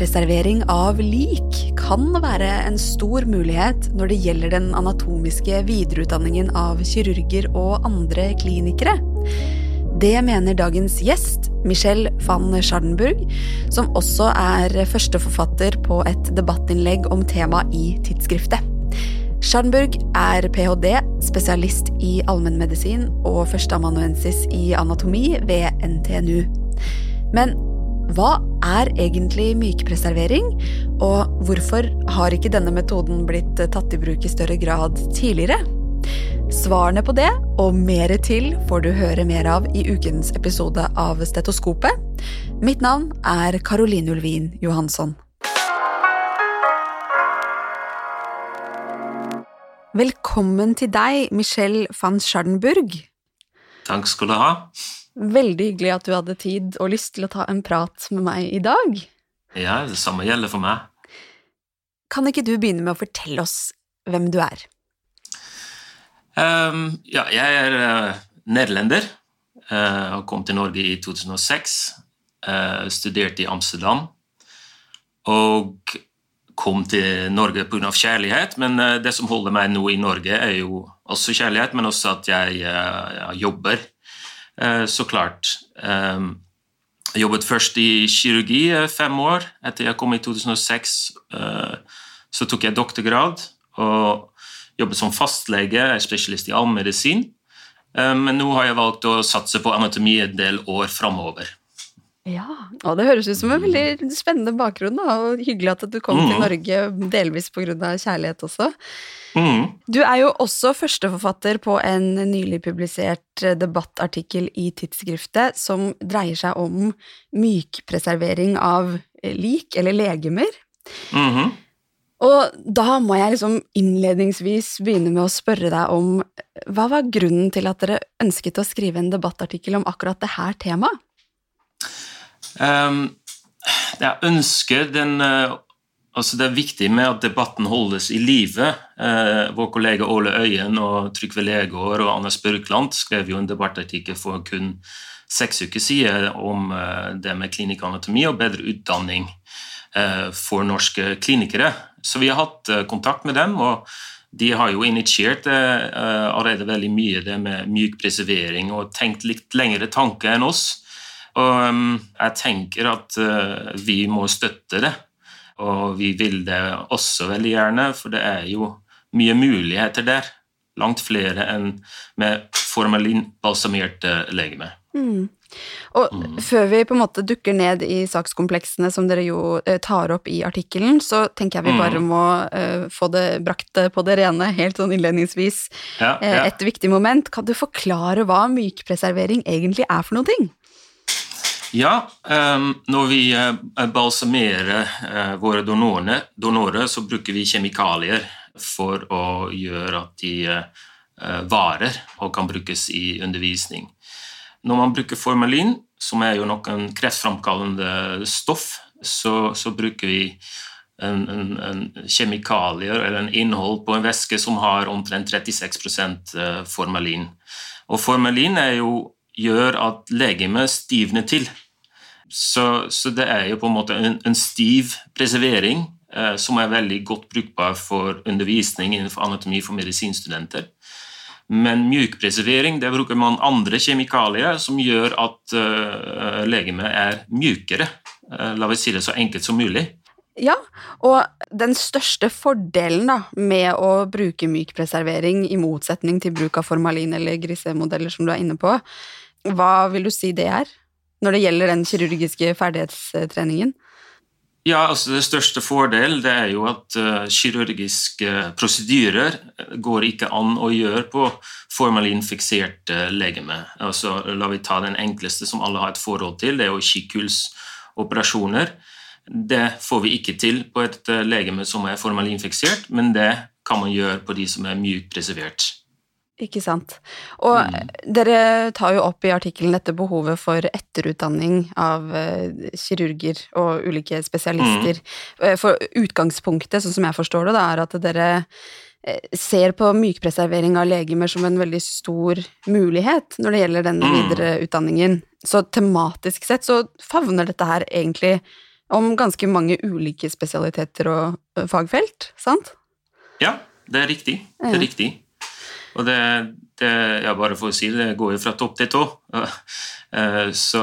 Mykpreservering av lik kan være en stor mulighet når det gjelder den anatomiske videreutdanningen av kirurger og andre klinikere. Det mener dagens gjest, Michelle van Schardenburg, som også er førsteforfatter på et debattinnlegg om temaet i tidsskriftet. Schardenburg er ph.d., spesialist i allmennmedisin og førsteamanuensis i anatomi ved NTNU. Men hva er egentlig mykpreservering, og hvorfor har ikke denne metoden blitt tatt i bruk i større grad tidligere? Svarene på det, og mer til, får du høre mer av i ukens episode av Stetoskopet. Mitt navn er Caroline Ulvin Johansson. Velkommen til deg, Michelle van Schardenburg. Takk skal du ha. Veldig hyggelig at du hadde tid og lyst til å ta en prat med meg i dag. Ja, det samme gjelder for meg. Kan ikke du begynne med å fortelle oss hvem du er? Um, ja, jeg er uh, nederlender uh, og kom til Norge i 2006. Uh, studerte i Amsterdam og kom til Norge pga. kjærlighet. Men det som holder meg nå i Norge, er jo også kjærlighet, men også at jeg uh, jobber Eh, så klart. Ehm, jeg jobbet først i kirurgi eh, fem år. Etter jeg kom i 2006, eh, så tok jeg doktorgrad og jobbet som fastlege, er spesialist i allmedisin. Men nå har jeg valgt å satse på anatomi en del år framover. Ja, og Det høres ut som en veldig spennende bakgrunn, da, og hyggelig at du kom mm. til Norge delvis pga. kjærlighet også. Mm. Du er jo også førsteforfatter på en nylig publisert debattartikkel i tidsskriftet som dreier seg om mykpreservering av lik, eller legemer. Mm -hmm. Og da må jeg liksom innledningsvis begynne med å spørre deg om hva var grunnen til at dere ønsket å skrive en debattartikkel om akkurat det her temaet? Um, jeg ønsker den uh, Altså det er viktig med at debatten holdes i live. Eh, vår kollega Åle Øyen og Trygve Legård og Anders Børkland skrev jo en debattartikkel for kun seks uker siden om eh, det med klinikkanatomi og bedre utdanning eh, for norske klinikere. Så vi har hatt eh, kontakt med dem, og de har jo initiert eh, allerede veldig mye det med myk preservering og tenkt litt lengre tanker enn oss. Og um, jeg tenker at uh, vi må støtte det. Og vi vil det også veldig gjerne, for det er jo mye muligheter der. Langt flere enn med formalinbalsamerte legemer. Mm. Og mm. før vi på en måte dukker ned i sakskompleksene som dere jo eh, tar opp i artikkelen, så tenker jeg vi bare mm. må uh, få det brakt på det rene helt sånn innledningsvis. Ja, ja. Et viktig moment. Kan du forklare hva mykpreservering egentlig er for noe? Ja, um, når vi uh, balsamerer uh, våre donorer, donorer, så bruker vi kjemikalier for å gjøre at de uh, varer og kan brukes i undervisning. Når man bruker formalin, som er jo noen kreftframkallende stoff, så, så bruker vi en, en, en, kjemikalier eller en innhold på en væske som har omtrent 36% formalin. Og formalin er jo gjør at legemet stivner til. Så, så, det er jo på en måte en, en stiv preservering eh, som er veldig godt brukbar for undervisning innenfor anatomi for medisinstudenter. Men mjukpreservering det bruker man andre kjemikalier som gjør at eh, legemet er mjukere. Eh, la oss si det så enkelt som mulig. Ja, og den største fordelen da, med å bruke mykpreservering, i motsetning til bruk av formalin eller grisemodeller, som du er inne på, hva vil du si det er, når det gjelder den kirurgiske ferdighetstreningen? Ja, altså Det største fordelen det er jo at uh, kirurgiske prosedyrer går ikke an å gjøre på formalinfikserte legeme. Altså, la vi ta den enkleste som alle har et forhold til, det er jo kikkhullsoperasjoner. Det får vi ikke til på et uh, legeme som er formalinfiksert, men det kan man gjøre på de som er mykt preservert. Ikke sant. Og mm. dere tar jo opp i artikkelen dette behovet for etterutdanning av uh, kirurger og ulike spesialister. Mm. For utgangspunktet, sånn som jeg forstår det, da, er at dere uh, ser på mykpreservering av legemer som en veldig stor mulighet når det gjelder den mm. videre utdanningen. Så tematisk sett så favner dette her egentlig om ganske mange ulike spesialiteter og fagfelt, sant? Ja, det er riktig. Det er riktig. Og det, det ja, bare for å si det, går jo fra topp til tå. Så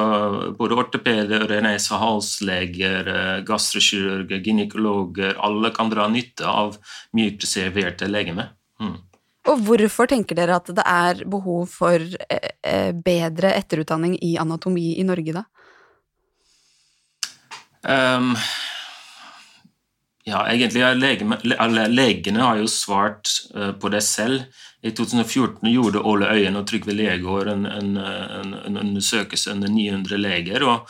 både ortopeder, renese- halsleger, gastrokirurger, gynekologer, alle kan dra nytte av mykpreserverte legemer. Mm. Og hvorfor tenker dere at det er behov for bedre etterutdanning i anatomi i Norge, da? Um, ja, egentlig legene, har jo svart uh, på det selv. I 2014 gjorde Åle Øyen og Trygve Legård en, en, en, undersøkelse under 900 leger. og,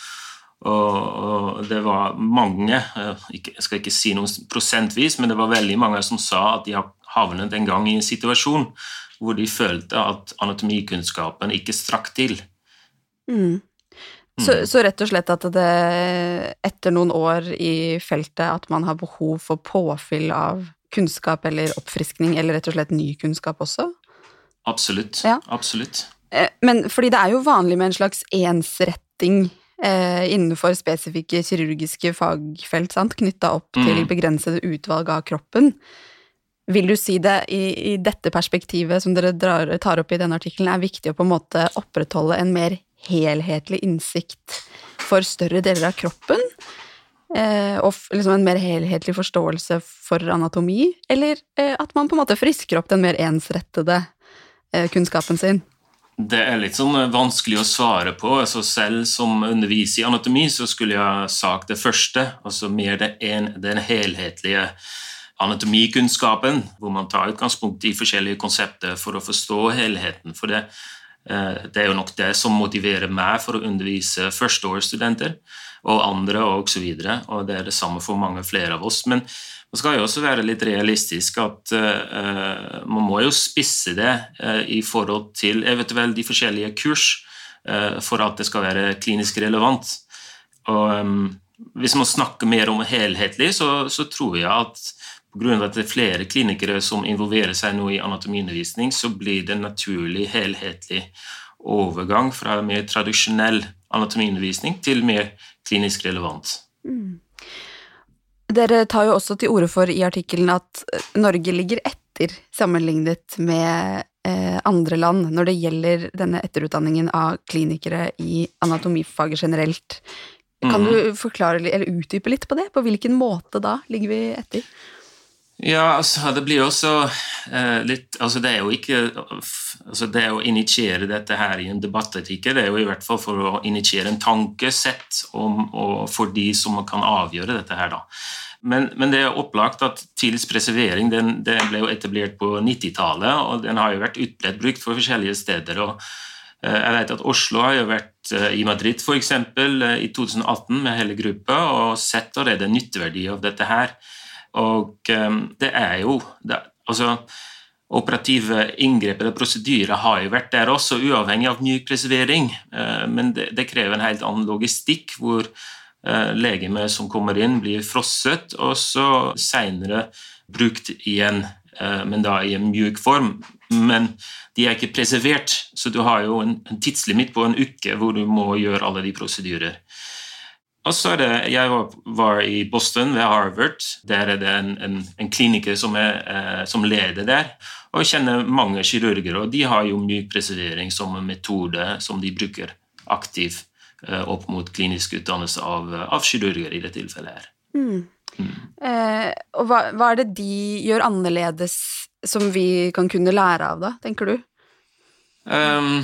og, det var mange, uh, jeg skal ikke si noe prosentvis, men det var veldig mange som sa at de har havnet en gang i en situasjon hvor de følte at anatomikunnskapen ikke strakk til. Mm. Så, mm. så, rett og slett at det etter noen år i feltet at man har behov for påfyll av kunnskap eller oppfriskning, eller rett og slett ny kunnskap også? Absolutt. Ja. Absolutt. Eh, men fordi det er jo vanlig med en slags ensretting eh, innenfor spesifikke kirurgiske fagfelt, sant, knytta opp mm. til begrensede utvalg av kroppen. Vil du si det i, i dette perspektivet som dere drar, tar opp i denne artikkelen, er viktig å på en måte opprettholde en mer helhetlig innsikt for større deler av kroppen, eh, og liksom en mer helhetlig forståelse for anatomi, eller eh, at man på en måte frisker opp den mer ensrettede eh, kunnskapen sin? Det er litt sånn vanskelig å svare på. Altså selv som underviser i anatomi, så skulle jeg sagt det første, altså mer den, den helhetlige anatomikunnskapen, hvor man tar utgangspunkt i forskjellige konsepter for å forstå helheten. For det, Eh, det er jo nok det som motiverer meg for å undervise førsteårsstudenter og andre osv. Og, så og det er det samme for mange flere av oss. Men man skal jo også være litt realistisk at uh, man må jo spisse det uh, i forhold til eventuelt de forskjellige kurs uh, for at det skal være klinisk relevant. Og um, Hvis man snakker mer om helhetlig, så, så tror jeg at Pga. at det er flere klinikere som involverer seg nå i anatomiundervisning, så blir det en naturlig, helhetlig overgang fra mer tradisjonell anatomiundervisning til mer klinisk relevant. Mm. Dere tar jo også til orde for i artikkelen at Norge ligger etter sammenlignet med eh, andre land når det gjelder denne etterutdanningen av klinikere i anatomifaget generelt. Kan mm. du forklare eller utdype litt på det? På hvilken måte da ligger vi etter? Ja, altså, det blir også eh, litt altså Det er jo ikke altså Det å initiere dette her i en debattartikkel, det er jo i hvert fall for å initiere en tankesett om, for de som kan avgjøre dette her, da. Men, men det er opplagt at TILs preservering den, den ble jo etablert på 90-tallet, og den har jo vært utbredt brukt for forskjellige steder. og eh, jeg vet at Oslo har jo vært eh, i Madrid for eksempel, i 2018 med hele gruppa og sett allerede nytteverdi av dette her. Og ehm, det er jo det, altså, Operative inngrep eller prosedyrer har jo vært der også, uavhengig av mykpreservering. Eh, men det, det, krever en helt annen logistikk, hvor legemet som kommer inn, blir frosset, og så seinere brukt igjen, eh, men da i en mjuk form. Men de er ikke preservert, så du har jo en tidslimit på en uke hvor du må gjøre alle de prosedyrer. Og så er det, Jeg var, i Boston, ved Harvard. Der er det en, en, en kliniker som, er, eh, som, leder der. Og jeg kjenner mange kirurger, og de har jo myk preservering som en metode som de bruker aktivt eh, opp mot klinisk utdannelse av, av kirurger i det tilfellet her. Mm. Mm. Eh, og hva, hva, er det de gjør annerledes som vi kan kunne lære av, da, tenker du? Um,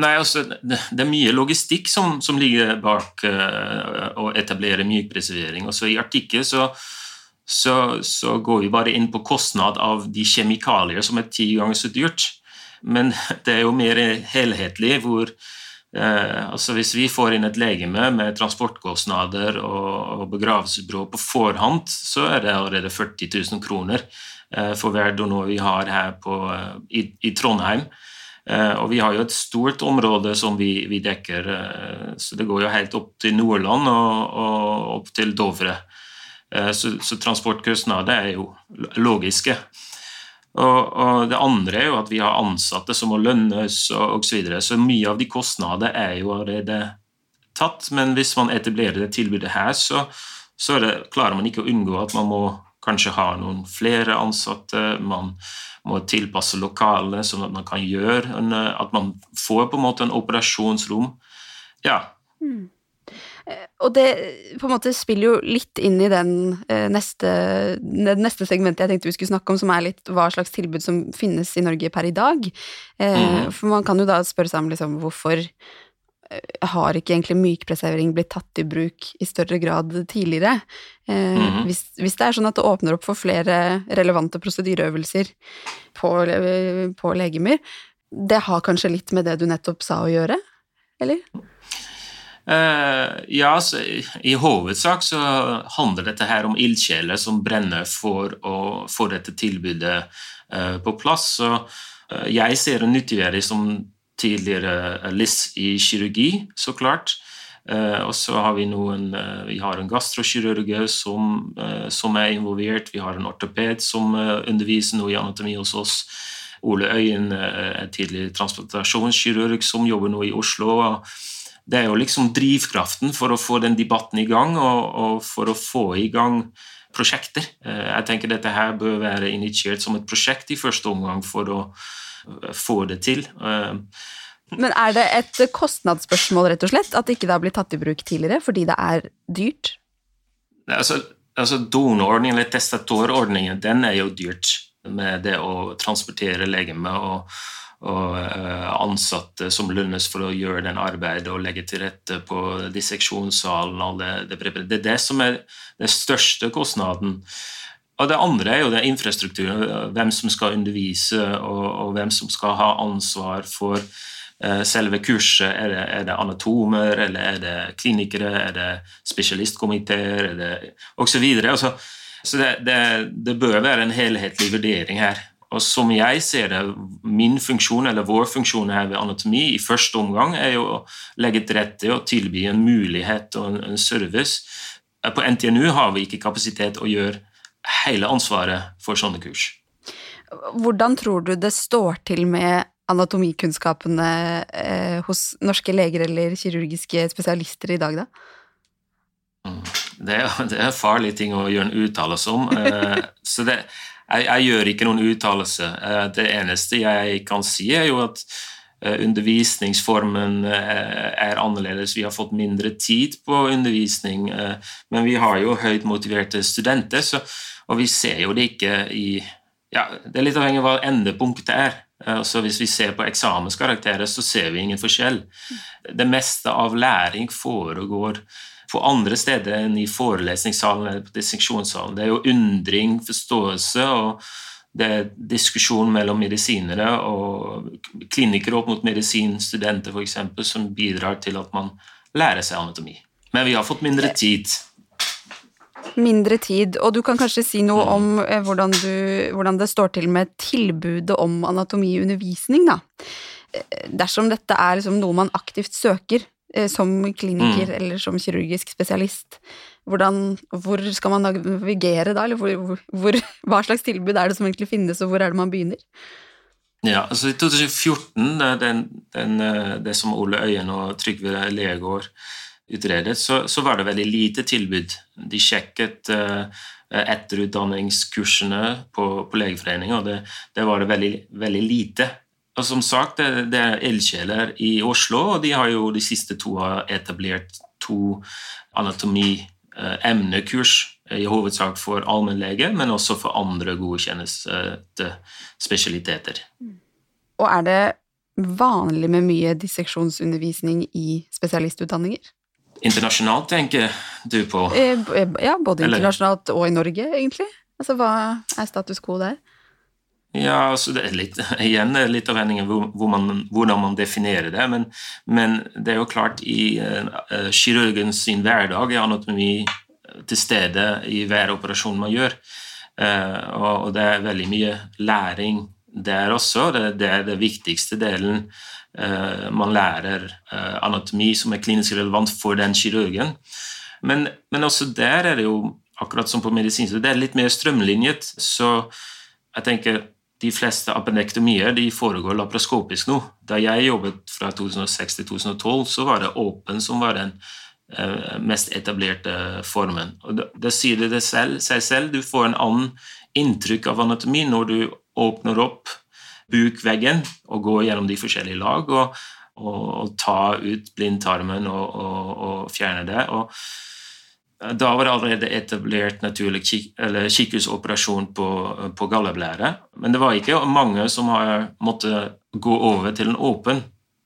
Nei, altså, det, det, er mye logistikk som, som ligger bak uh, å etablere mykpreservering. Altså, I artikkelen så, så, så, går vi bare inn på kostnad av de kjemikalier som er ti ganger så dyrt. Men det er jo mer helhetlig, hvor uh, altså Hvis vi får inn et legeme med transportkostnader og, og begravelsesbyrå på forhånd, så er det allerede 40 000 kroner uh, for hver donor vi har her på, i, i Trondheim. Eh, og vi har jo et stort område som vi, vi, dekker, eh, så det går jo helt opp til Nordland og, og opp til Dovre. Eh, så, så transportkostnader er jo logiske. Og, og, det andre er jo at vi har ansatte som må lønnes og osv. Så, videre. så mye av de kostnadene er jo allerede tatt. Men hvis man etablerer det tilbudet her, så, så det, klarer man ikke å unngå at man må kanskje ha noen flere ansatte. Man må tilpasse lokalene sånn at man kan gjøre en, At man får på en måte en operasjonsrom. Ja. Mm. Og det på en måte spiller jo litt inn i den eh, neste, neste segmentet jeg tenkte vi skulle snakke om, som er litt hva slags tilbud som finnes i Norge per i dag. Eh, mm. For man kan jo da spørre seg om liksom hvorfor eh, har ikke egentlig mykpreservering blitt tatt i bruk i større grad tidligere? mm. hvis, hvis, det er sånn at det åpner opp for flere relevante prosedyreøvelser på, på legemer, det har kanskje litt med det du nettopp sa å gjøre, eller? Uh, ja, så I hovedsak så handler dette her om ildsjeler som brenner for å få dette tilbudet uh, på plass. Så uh, jeg ser en nyttigere som tidligere LIS i kirurgi, så klart. og så har vi noen Vi har en gastrokirurg som, som, er involvert. Vi har en ortoped som underviser noe i anatomi hos oss. Ole Øyen er tidligere transplantasjonskirurg som jobber nå i Oslo. og det er jo liksom drivkraften for å få den debatten i gang, og, og, for å få i gang prosjekter. Jeg tenker dette her bør være initiert som et prosjekt i første omgang for å eh, få det til. Eh, Men er det et kostnadsspørsmål, rett og slett, at ikke det har blitt tatt i bruk tidligere fordi det er dyrt? Altså, altså Donorordningen, eller testatorordningen, den er jo dyrt med det å transportere legeme og og eh, ansatte som lønnes for å gjøre den arbeidet og legge til rette på disseksjonssalen. det, det, det, er det som er den største kostnaden. Og Det andre er jo det infrastrukturen, hvem som skal undervise og, og hvem som skal ha ansvar for uh, selve kurset. Er det, er det, anatomer, eller er det klinikere, er det spesialistkomiteer osv. Så, så det, det, det bør være en helhetlig vurdering her. Og som jeg ser det, min funksjon, eller vår funksjon her ved anatomi i første omgang er jo å legge til rette og tilby en mulighet og en, service. På NTNU har vi ikke kapasitet å gjøre hele ansvaret for sånne kurs. Hvordan tror du det står til med anatomikunnskapene eh, hos norske leger eller kirurgiske spesialister i dag, da? Mm. Det er, det er farlige ting å gjøre en uttalelse om. Eh, så det, jeg, jeg gjør ikke noen uttalelse. Eh, det eneste jeg kan si, er jo at eh, undervisningsformen eh, er annerledes. Vi har fått mindre tid på undervisning, men vi har jo høyt motiverte studenter, så, og vi ser jo det ikke i ja, Det er litt avhengig av hva endepunktet er. Altså Hvis vi ser på eksamenskarakterer, så ser vi ingen forskjell. Det meste av læring foregår på andre steder enn i forelesningssalen eller på disseksjonssalen. Det er jo undring, forståelse, og det er diskusjon mellom medisinere og klinikere opp mot medisinstudenter f.eks. som bidrar til at man lærer seg anatomi. Men vi har fått mindre tid. Mindre tid, og du kan kanskje si noe mm. om eh, hvordan, du, hvordan det står til med tilbudet om anatomiundervisning, da. Eh, dersom dette er liksom noe man aktivt søker, Eh, som kliniker mm. eller som kirurgisk spesialist. Hvordan, hvor skal man navigere da, eller hvor, hvor, hva slags tilbud er det som egentlig finnes, og hvor er det man begynner? Ja, altså I 2014, den, den, det som Ole Øyen og Trygve Legård utredet, så, så, var det veldig lite tilbud. De sjekket uh, etterutdanningskursene på, på Legeforeningen, og det, det var det veldig, veldig lite. Og som sagt, det, det er ildsjeler i Oslo, og de har jo de siste to etablert to anatomiemnekurs, i hovedsak for allmennlege, men også for andre godkjennede spesialiteter. Og er det vanlig med mye disseksjonsundervisning i spesialistutdanninger? Internasjonalt, tenker du på? Eh, ja, både internasjonalt og i Norge, egentlig. Altså, Hva er status quo der? Ja, altså det er litt, igjen litt avhengig av hvor man, hvordan man definerer det. Men, men, det er jo klart, i uh, kirurgens sin hverdag er anatomi til stede i hver operasjon man gjør. Uh, og, det er veldig mye læring der også. Det, det er den viktigste delen. Uh, man lærer anatomi som er klinisk relevant for den kirurgen. Men, men også der er det jo, akkurat som på medisinsk, det er litt mer strømlinjet. Så jeg tenker de fleste appendektomier de foregår laparoskopisk nå. Da jeg jobbet fra 2006 til 2012, så var det åpen som var den uh, mest etablerte formen. Og da, da sier det selv, seg selv. Du får en annen inntrykk av anatomi når du åpner opp bukveggen og går gjennom de forskjellige lag og, og, og tar ut blindtarmen og, og fjerne det. og da var det allerede etablert naturlig kik kikhusoperasjon på, på galleblære. Men det var ikke mange som har måttet gå over til en åpen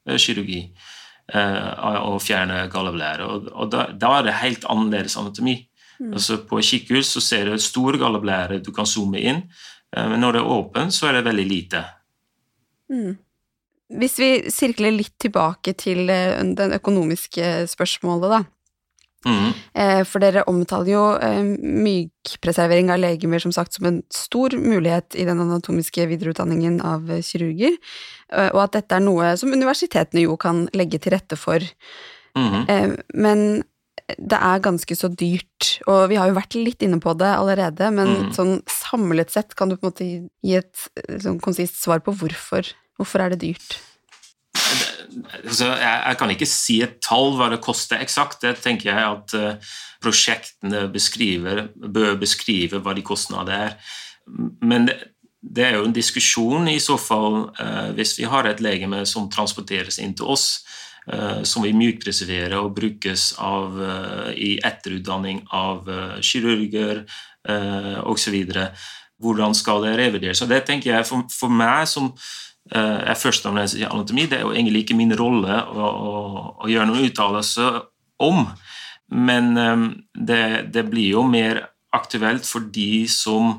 eh, kirurgi eh, og fjerne galleblære. Og, og da, da, er det helt annerledes anatomi. Mm. Altså På kikkehus så ser du stor galleblære du kan zoome inn, eh, men når det er åpen, så er det veldig lite. Mm. Hvis vi sirkler litt tilbake til den økonomiske spørsmålet, da. Mm. For dere omtaler jo eh, mykpreservering av legemer som sagt som en stor mulighet i den anatomiske videreutdanningen av kirurger, og at dette er noe som universitetene jo kan legge til rette for. Mm. Men det er ganske så dyrt, og vi har jo vært litt inne på det allerede, men mm. sånn samlet sett kan du på en måte gi et sånn konsist svar på hvorfor, hvorfor er det dyrt? altså, jeg, jeg, kan ikke si et tall hva det koster eksakt. Det tenker jeg at uh, prosjektene beskriver, bør beskrive hva de kostnader er. Men det, det, er jo en diskusjon i så fall uh, hvis vi har et legeme som transporteres inn til oss, som vi mykpreserverer og brukes av, i etterutdanning av kirurger uh, osv. Hvordan skal det revideres? Så det tenker jeg for, for meg som Eh, er førsteamanuensis i anatomi. Det er jo egentlig ikke min rolle å, å, å gjøre noen uttalelse om. Men det, det, blir jo mer aktuelt for de som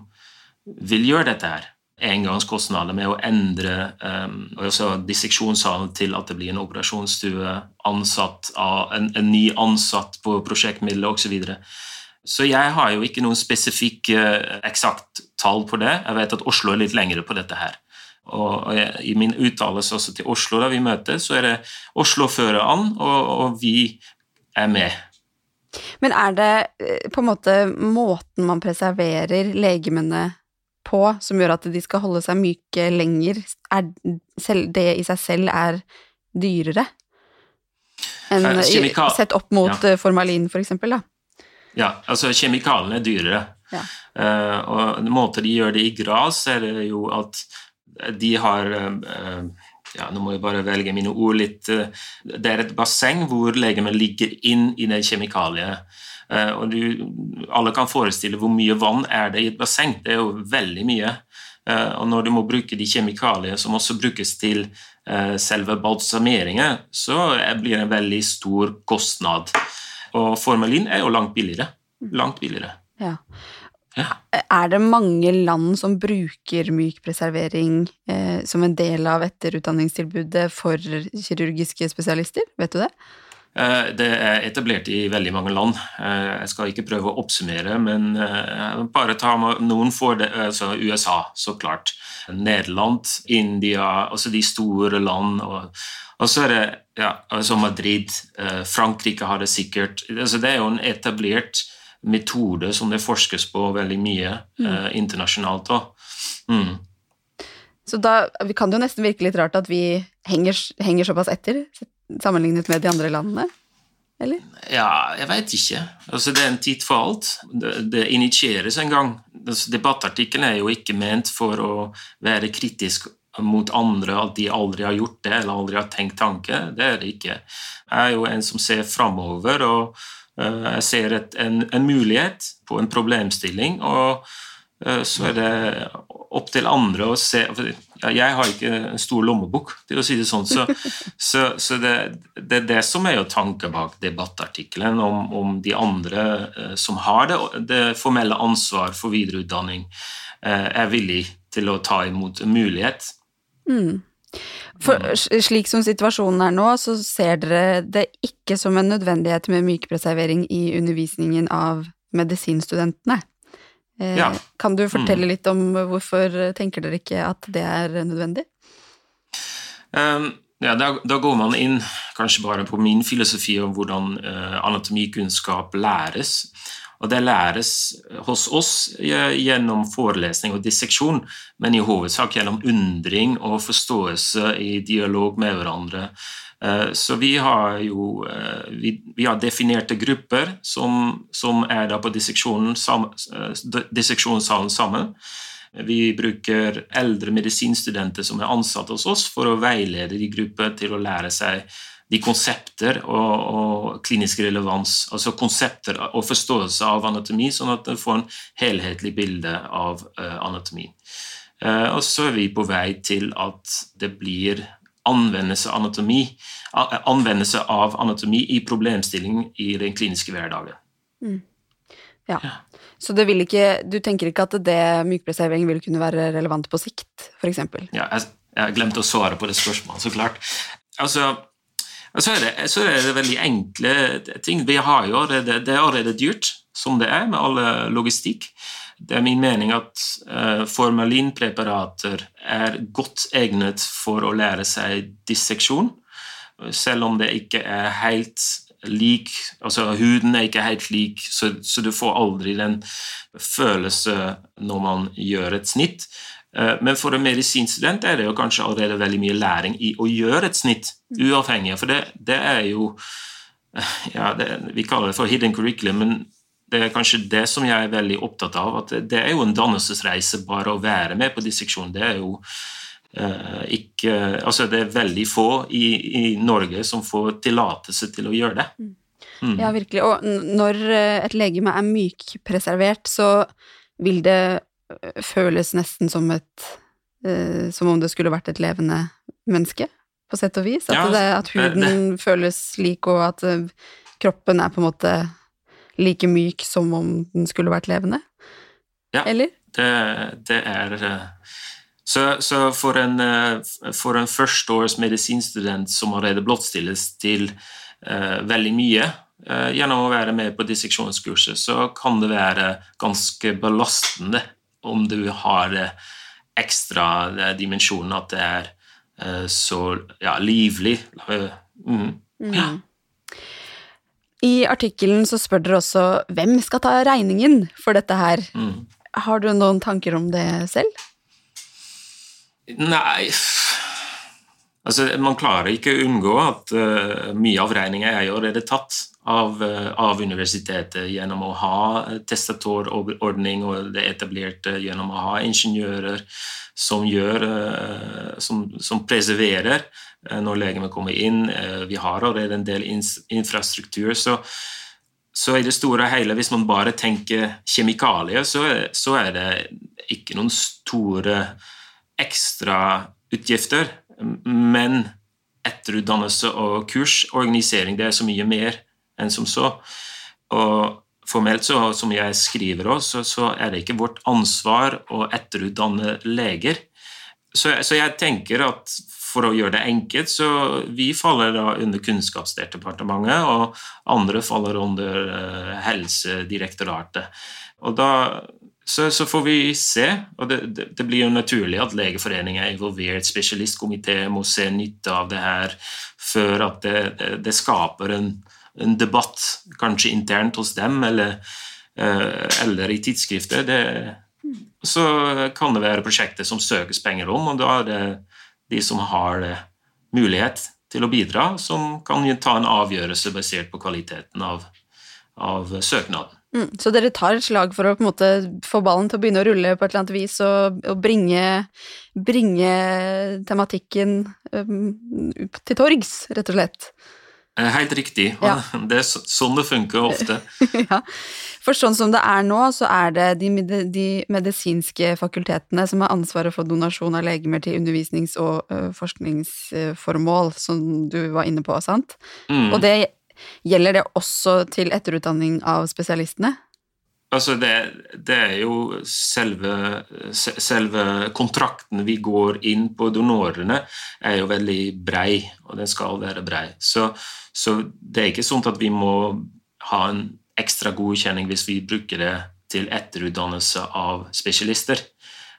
vil gjøre dette her. Engangskostnader med å endre um, disseksjonssalen til at det blir en operasjonsstue, ansatt av, en, en ny ansatt på prosjektmidler osv. Så, videre. så jeg har jo ikke noen spesifikk uh, eksakt tall på det. Jeg vet at Oslo er litt lengre på dette her. Og I min uttalelse også til Oslo da vi møtes, så er det Oslo fører an, og, og vi er med. Men er det eh, på en måte måten man preserverer legemene på som gjør at de skal holde seg myke lenger, er det i seg selv er dyrere? Enn eh, Kjemikal sett opp mot ja. Eh, formalin, for eksempel, da? Ja, altså kjemikalene er dyrere. Ja. Uh, og måten de gjør det i gras, er det jo at de har uh, ja, Nå må jeg bare velge mine ord litt. Det er et basseng hvor legemet ligger inn i det kjemikaliet. Eh, og du, alle kan forestille hvor mye vann er det i et basseng. Det er jo veldig mye. Og når du må bruke de kjemikaliene som også brukes til selve balsameringen, så blir det en veldig stor kostnad. Og formalin er jo langt billigere. Langt billigere. Ja. Er det mange land som bruker myk preservering eh, som en del av etterutdanningstilbudet for kirurgiske spesialister? Vet du det? Eh, det er etablert i veldig mange land. Eh, jeg skal ikke prøve å oppsummere, men eh, bare ta noen få. Altså USA, så klart. Nederland, India, altså de store land. Og så er det ja, altså Madrid. Frankrike har det sikkert. Altså det er jo en etablert metode som det forskes på veldig mye mm. eh, internasjonalt. Mm. Så da vi kan det jo nesten virke litt rart at vi henger, henger såpass etter sammenlignet med de andre landene? Eller? Ja, jeg veit ikke. Altså, det er en tid for alt. Det, det initieres en gang. Altså, debattartikkelen er jo ikke ment for å være kritisk mot andre, at de aldri har gjort det eller aldri har tenkt tanke. Det er det ikke. Jeg er jo en som ser framover og uh, jeg ser et, en, en, mulighet på en problemstilling, og så er det opp til andre å se Jeg har ikke en stor lommebok, til å si det sånn, så, så, så det, det, er det som er jo tanken bak debattartikkelen, om, om, de andre eh, som har det, det formelle ansvar for videreutdanning, er villig til å ta imot en mulighet. Mm. For slik som situasjonen er nå, så ser dere det ikke som en nødvendighet med mykpreservering i undervisningen av medisinstudentene. Eh, ja. Kan du fortelle mm. litt om hvorfor tenker dere ikke at det er nødvendig? Um, ja, da, da, går man inn kanskje bare på min filosofi om hvordan anatomikunnskap læres. Og det læres hos oss gjennom forelesning og disseksjon, men i hovedsak gjennom undring og forståelse i dialog med hverandre. Eh, så vi har jo eh, vi, vi har definerte grupper som, som er på disseksjonssalen sammen. Vi bruker eldre medisinstudenter som er ansatt hos oss, for å veilede de grupper til å lære seg de konsepter og, og, klinisk relevans, altså konsepter og forståelse av anatomi, sånn at en får en helhetlig bilde av anatomi. Og så er vi på vei til at det blir anvendelse av anatomi, anvendelse av anatomi i problemstilling i den kliniske hverdagen. Mm. Ja. ja. Så det vil ikke, du tenker ikke at det mykpreservering vil kunne være relevant på sikt, f.eks.? Ja, jeg, jeg glemte å svare på det spørsmålet, så klart. Altså, så er, det, så er, det, veldig enkle ting. Vi har jo allerede, det er allerede dyrt, som det er med alle logistikk. Det er min mening at uh, formalinpreparater er godt egnet for å lære seg disseksjon, selv om det ikke er helt lik altså Huden er ikke helt lik, så, så du får aldri den følelse når man gjør et snitt. Uh, men for en medisinstudent er det jo kanskje allerede veldig mye læring i å gjøre et snitt, uavhengig. For det, det er jo ja, det, Vi kaller det for hidden curriculum, men det er kanskje det som jeg er veldig opptatt av. at Det er jo en dannelsesreise bare å være med på disseksjon. Det er jo eh, ikke Altså, det er veldig få i, i Norge som får tillatelse til å gjøre det. Mm. mm. Ja, virkelig. Og når eh, et legeme er mykpreservert, så vil det eh, føles nesten som et eh, Som om det skulle vært et levende menneske, på sett og vis. At, ja, det, at huden det. føles lik, og at kroppen er på en måte like myk som om den skulle vært levende? Ja, Eller? Det, det er eh, så, så, for en, eh, for en førsteårs medisinstudent som allerede blottstilles til uh, veldig mye uh, gjennom å være med på disseksjonskurset, så kan det være ganske belastende om du har uh, ekstra dimensjonen at det er så ja, livlig. Mm. Ja. Mm. I artikkelen så spør dere også hvem skal ta regningen for dette her. Mm. Har du noen tanker om det selv? Nei Altså, man klarer ikke å unngå at uh, mye av regninga er det tatt av, uh, av, universitetet gjennom å ha testatorordning og det etablerte gjennom å ha ingeniører som gjør som, som preserverer Eh, når legemet kommer inn. Eh, vi har allerede en del infrastruktur. Så, så i det store og hele, hvis man bare tenker kjemikalier, så, så er det ikke noen store ekstrautgifter. Men etterutdannelse og kurs, organisering, det er så mye mer enn som så. Og formelt, så, som jeg skriver også, så er det ikke vårt ansvar å etterutdanne leger. Så, så jeg tenker at for å gjøre det enkelt, så vi faller da under Kunnskapsdepartementet, og andre faller under uh, Helsedirektoratet. Og da så, så, får vi se, og det, det, det, blir jo naturlig at Legeforeningen er involvert, spesialistkomité må se nytte av det her før at det, det skaper en, en, debatt, kanskje internt hos dem eller, uh, eller i tidsskrifter. så kan det være prosjekter som søkes penger om, og da er det de som har eh, mulighet til å bidra, som kan ta en avgjørelse basert på kvaliteten av, av søknaden. Mm, så dere tar et slag for å måte få ballen til å begynne å rulle på et eller annet vis, og, og bringe, bringe, tematikken um, til torgs, rett og slett? Eh, helt riktig. Ja. Det er sånn det funker ofte. ja. For sånn som det er nå, så er det de, de medisinske fakultetene som har ansvaret for donasjon av legemer til undervisnings- og uh, forskningsformål, som du var inne på, sant? Mm. Og det gjelder det også til etterutdanning av spesialistene? Altså det, det, er jo selve, selve, kontrakten vi går inn på donorene, er jo veldig brei, og den skal være brei. Så, så det er ikke sånn at vi må ha en ekstra godkjenning hvis vi bruker det til etterutdannelse av spesialister.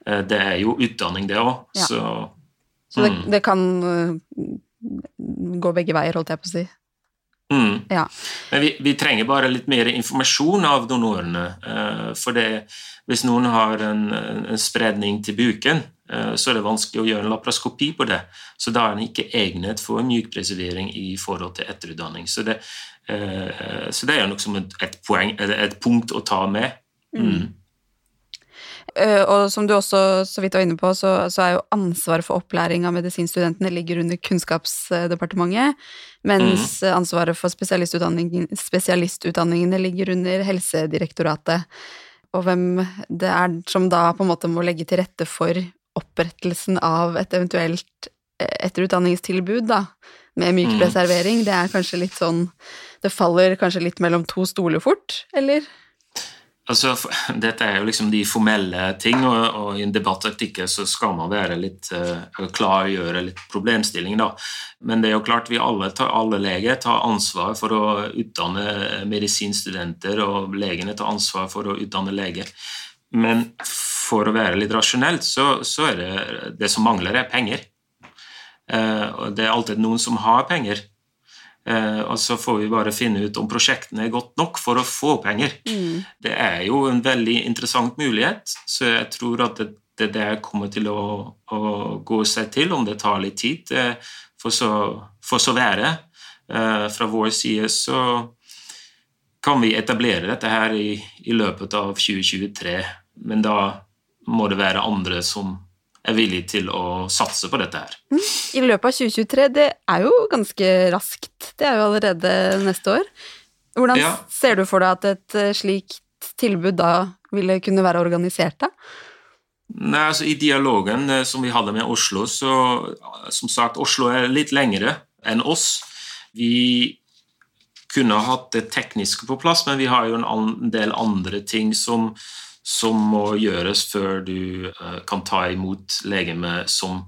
Eh, det er jo utdanning, det òg. Ja. Så, så det, mm. det, kan eh, gå begge veier, holdt jeg på å si? Mm. Ja. Men vi, vi, trenger bare litt mer informasjon av donorene. Uh, for det, hvis noen har en, en spredning til buken, uh, så er det vanskelig å gjøre en laparoskopi på det. Så da er den ikke egnet for mykpreservering i forhold til etterutdanning. Så det, uh, så det er nok som et, et, poeng, et, punkt å ta med. Mm. Eh, og som du også så vidt var inne på, så, så er jo ansvaret for opplæring av medisinstudentene ligger under Kunnskapsdepartementet, mens mm. ansvaret for spesialistutdanning, spesialistutdanningene ligger under Helsedirektoratet. Og hvem det er som da på en måte må legge til rette for opprettelsen av et eventuelt eh, etterutdanningstilbud, da, med myk preservering, det er kanskje litt sånn Det faller kanskje litt mellom to stoler fort, eller? Altså, dette er jo liksom de formelle ting, og, og i en debattartikkel så skal man være litt uh, klargjøre litt problemstilling, da. Men det er jo klart vi alle, tar, alle leger tar ansvar for å utdanne medisinstudenter, og legene tar ansvar for å utdanne leger. Men for å være litt rasjonelt, så, så er det det som mangler, er penger. Uh, det er alltid noen som har penger. Eh, og så får vi bare finne ut om prosjektene er godt nok for å få penger. Mm. Det er jo en veldig interessant mulighet, så jeg tror at det, det der kommer til å, å, gå seg til, om det tar litt tid. For så, for så være. Eh, fra vår side så kan vi etablere dette her i, i løpet av 2023, men da må det være andre som er villig til å satse på dette her. Mm. I løpet av 2023, det er jo ganske raskt. Det er jo allerede neste år. Hvordan ja. ser du for deg at et eh, slikt tilbud da ville kunne være organisert, da? Nei, altså I dialogen eh, som vi hadde med Oslo, så som sagt, Oslo er litt lengre enn oss. Vi kunne hatt det tekniske på plass, men vi har jo en del andre ting som som må gjøres før du uh, kan ta imot legeme som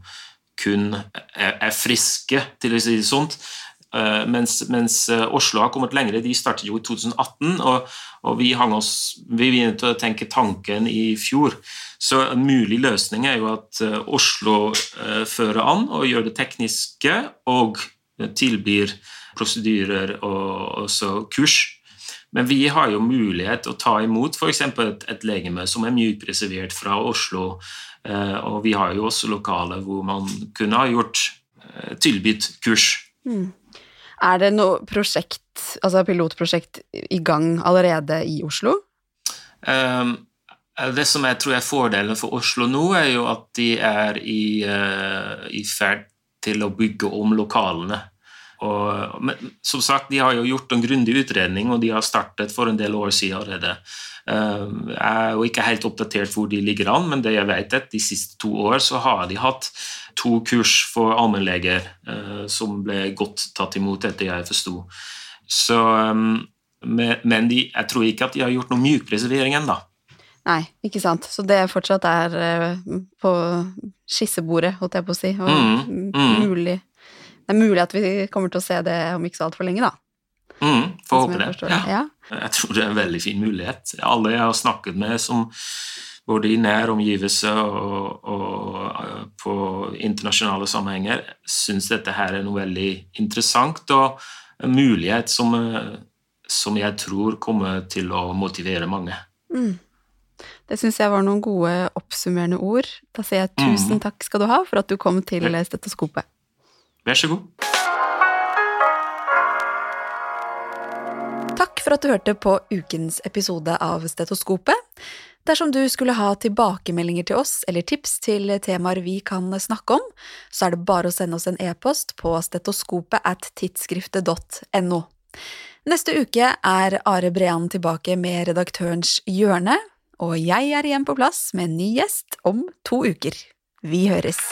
kun er, friske, til å si det sånt. Uh, mens, mens uh, Oslo har kommet lenger. De startet jo i 2018, og, og vi, oss, vi begynte å tenke tanken i fjor. Så en mulig løsning er jo at Oslo fører an og gjør det tekniske, og tilbyr prosedyrer og også kurs men vi har jo mulighet til å ta imot f.eks. Et, et legeme som er mykpreservert fra Oslo. Eh, og vi har jo også lokaler hvor man kunne ha gjort eh, tilbudt kurs. Mm. Er det noe prosjekt, altså pilotprosjekt i gang allerede i Oslo? Um, det som jeg tror er fordelen for Oslo nå, er jo at de er i, uh, i ferd til å bygge om lokalene. Og, men som sagt, de har jo gjort en grundig utredning, og de har startet for en del år siden allerede. Eh, jeg er jo ikke helt oppdatert hvor de ligger an, men det jeg vet at de siste to år så har de hatt to kurs for allmennleger eh, som ble godt tatt imot, etter jeg forsto. Eh, men de, jeg tror ikke at de har gjort noen mykpreservering ennå. Nei, ikke sant. Så det fortsatt er på skissebordet, holdt jeg på å si, og mm, mm. mulig det er mulig at vi kommer til å se det om ikke så altfor lenge, da. Mm, Får håpe det. Ja. ja. Jeg tror det er en veldig fin mulighet. Alle jeg har snakket med som både i nær omgivelse og, og, på internasjonale sammenhenger, syns dette her er noe veldig interessant og en mulighet som, uh, som jeg tror kommer til å motivere mange. Mm. Det syns jeg var noen gode oppsummerende ord. Da sier jeg tusen mm. takk skal du ha for at du kom til stetoskopet. Vær så god. Takk for at du hørte på ukens episode av Stetoskopet. Dersom du skulle ha tilbakemeldinger til oss eller tips til temaer vi kan snakke om, så er det bare å sende oss en e-post på stetoskopet at tidsskriftet.no. Neste uke er Are Brean tilbake med Redaktørens hjørne, og jeg er igjen på plass med en ny gjest om to uker. Vi høres!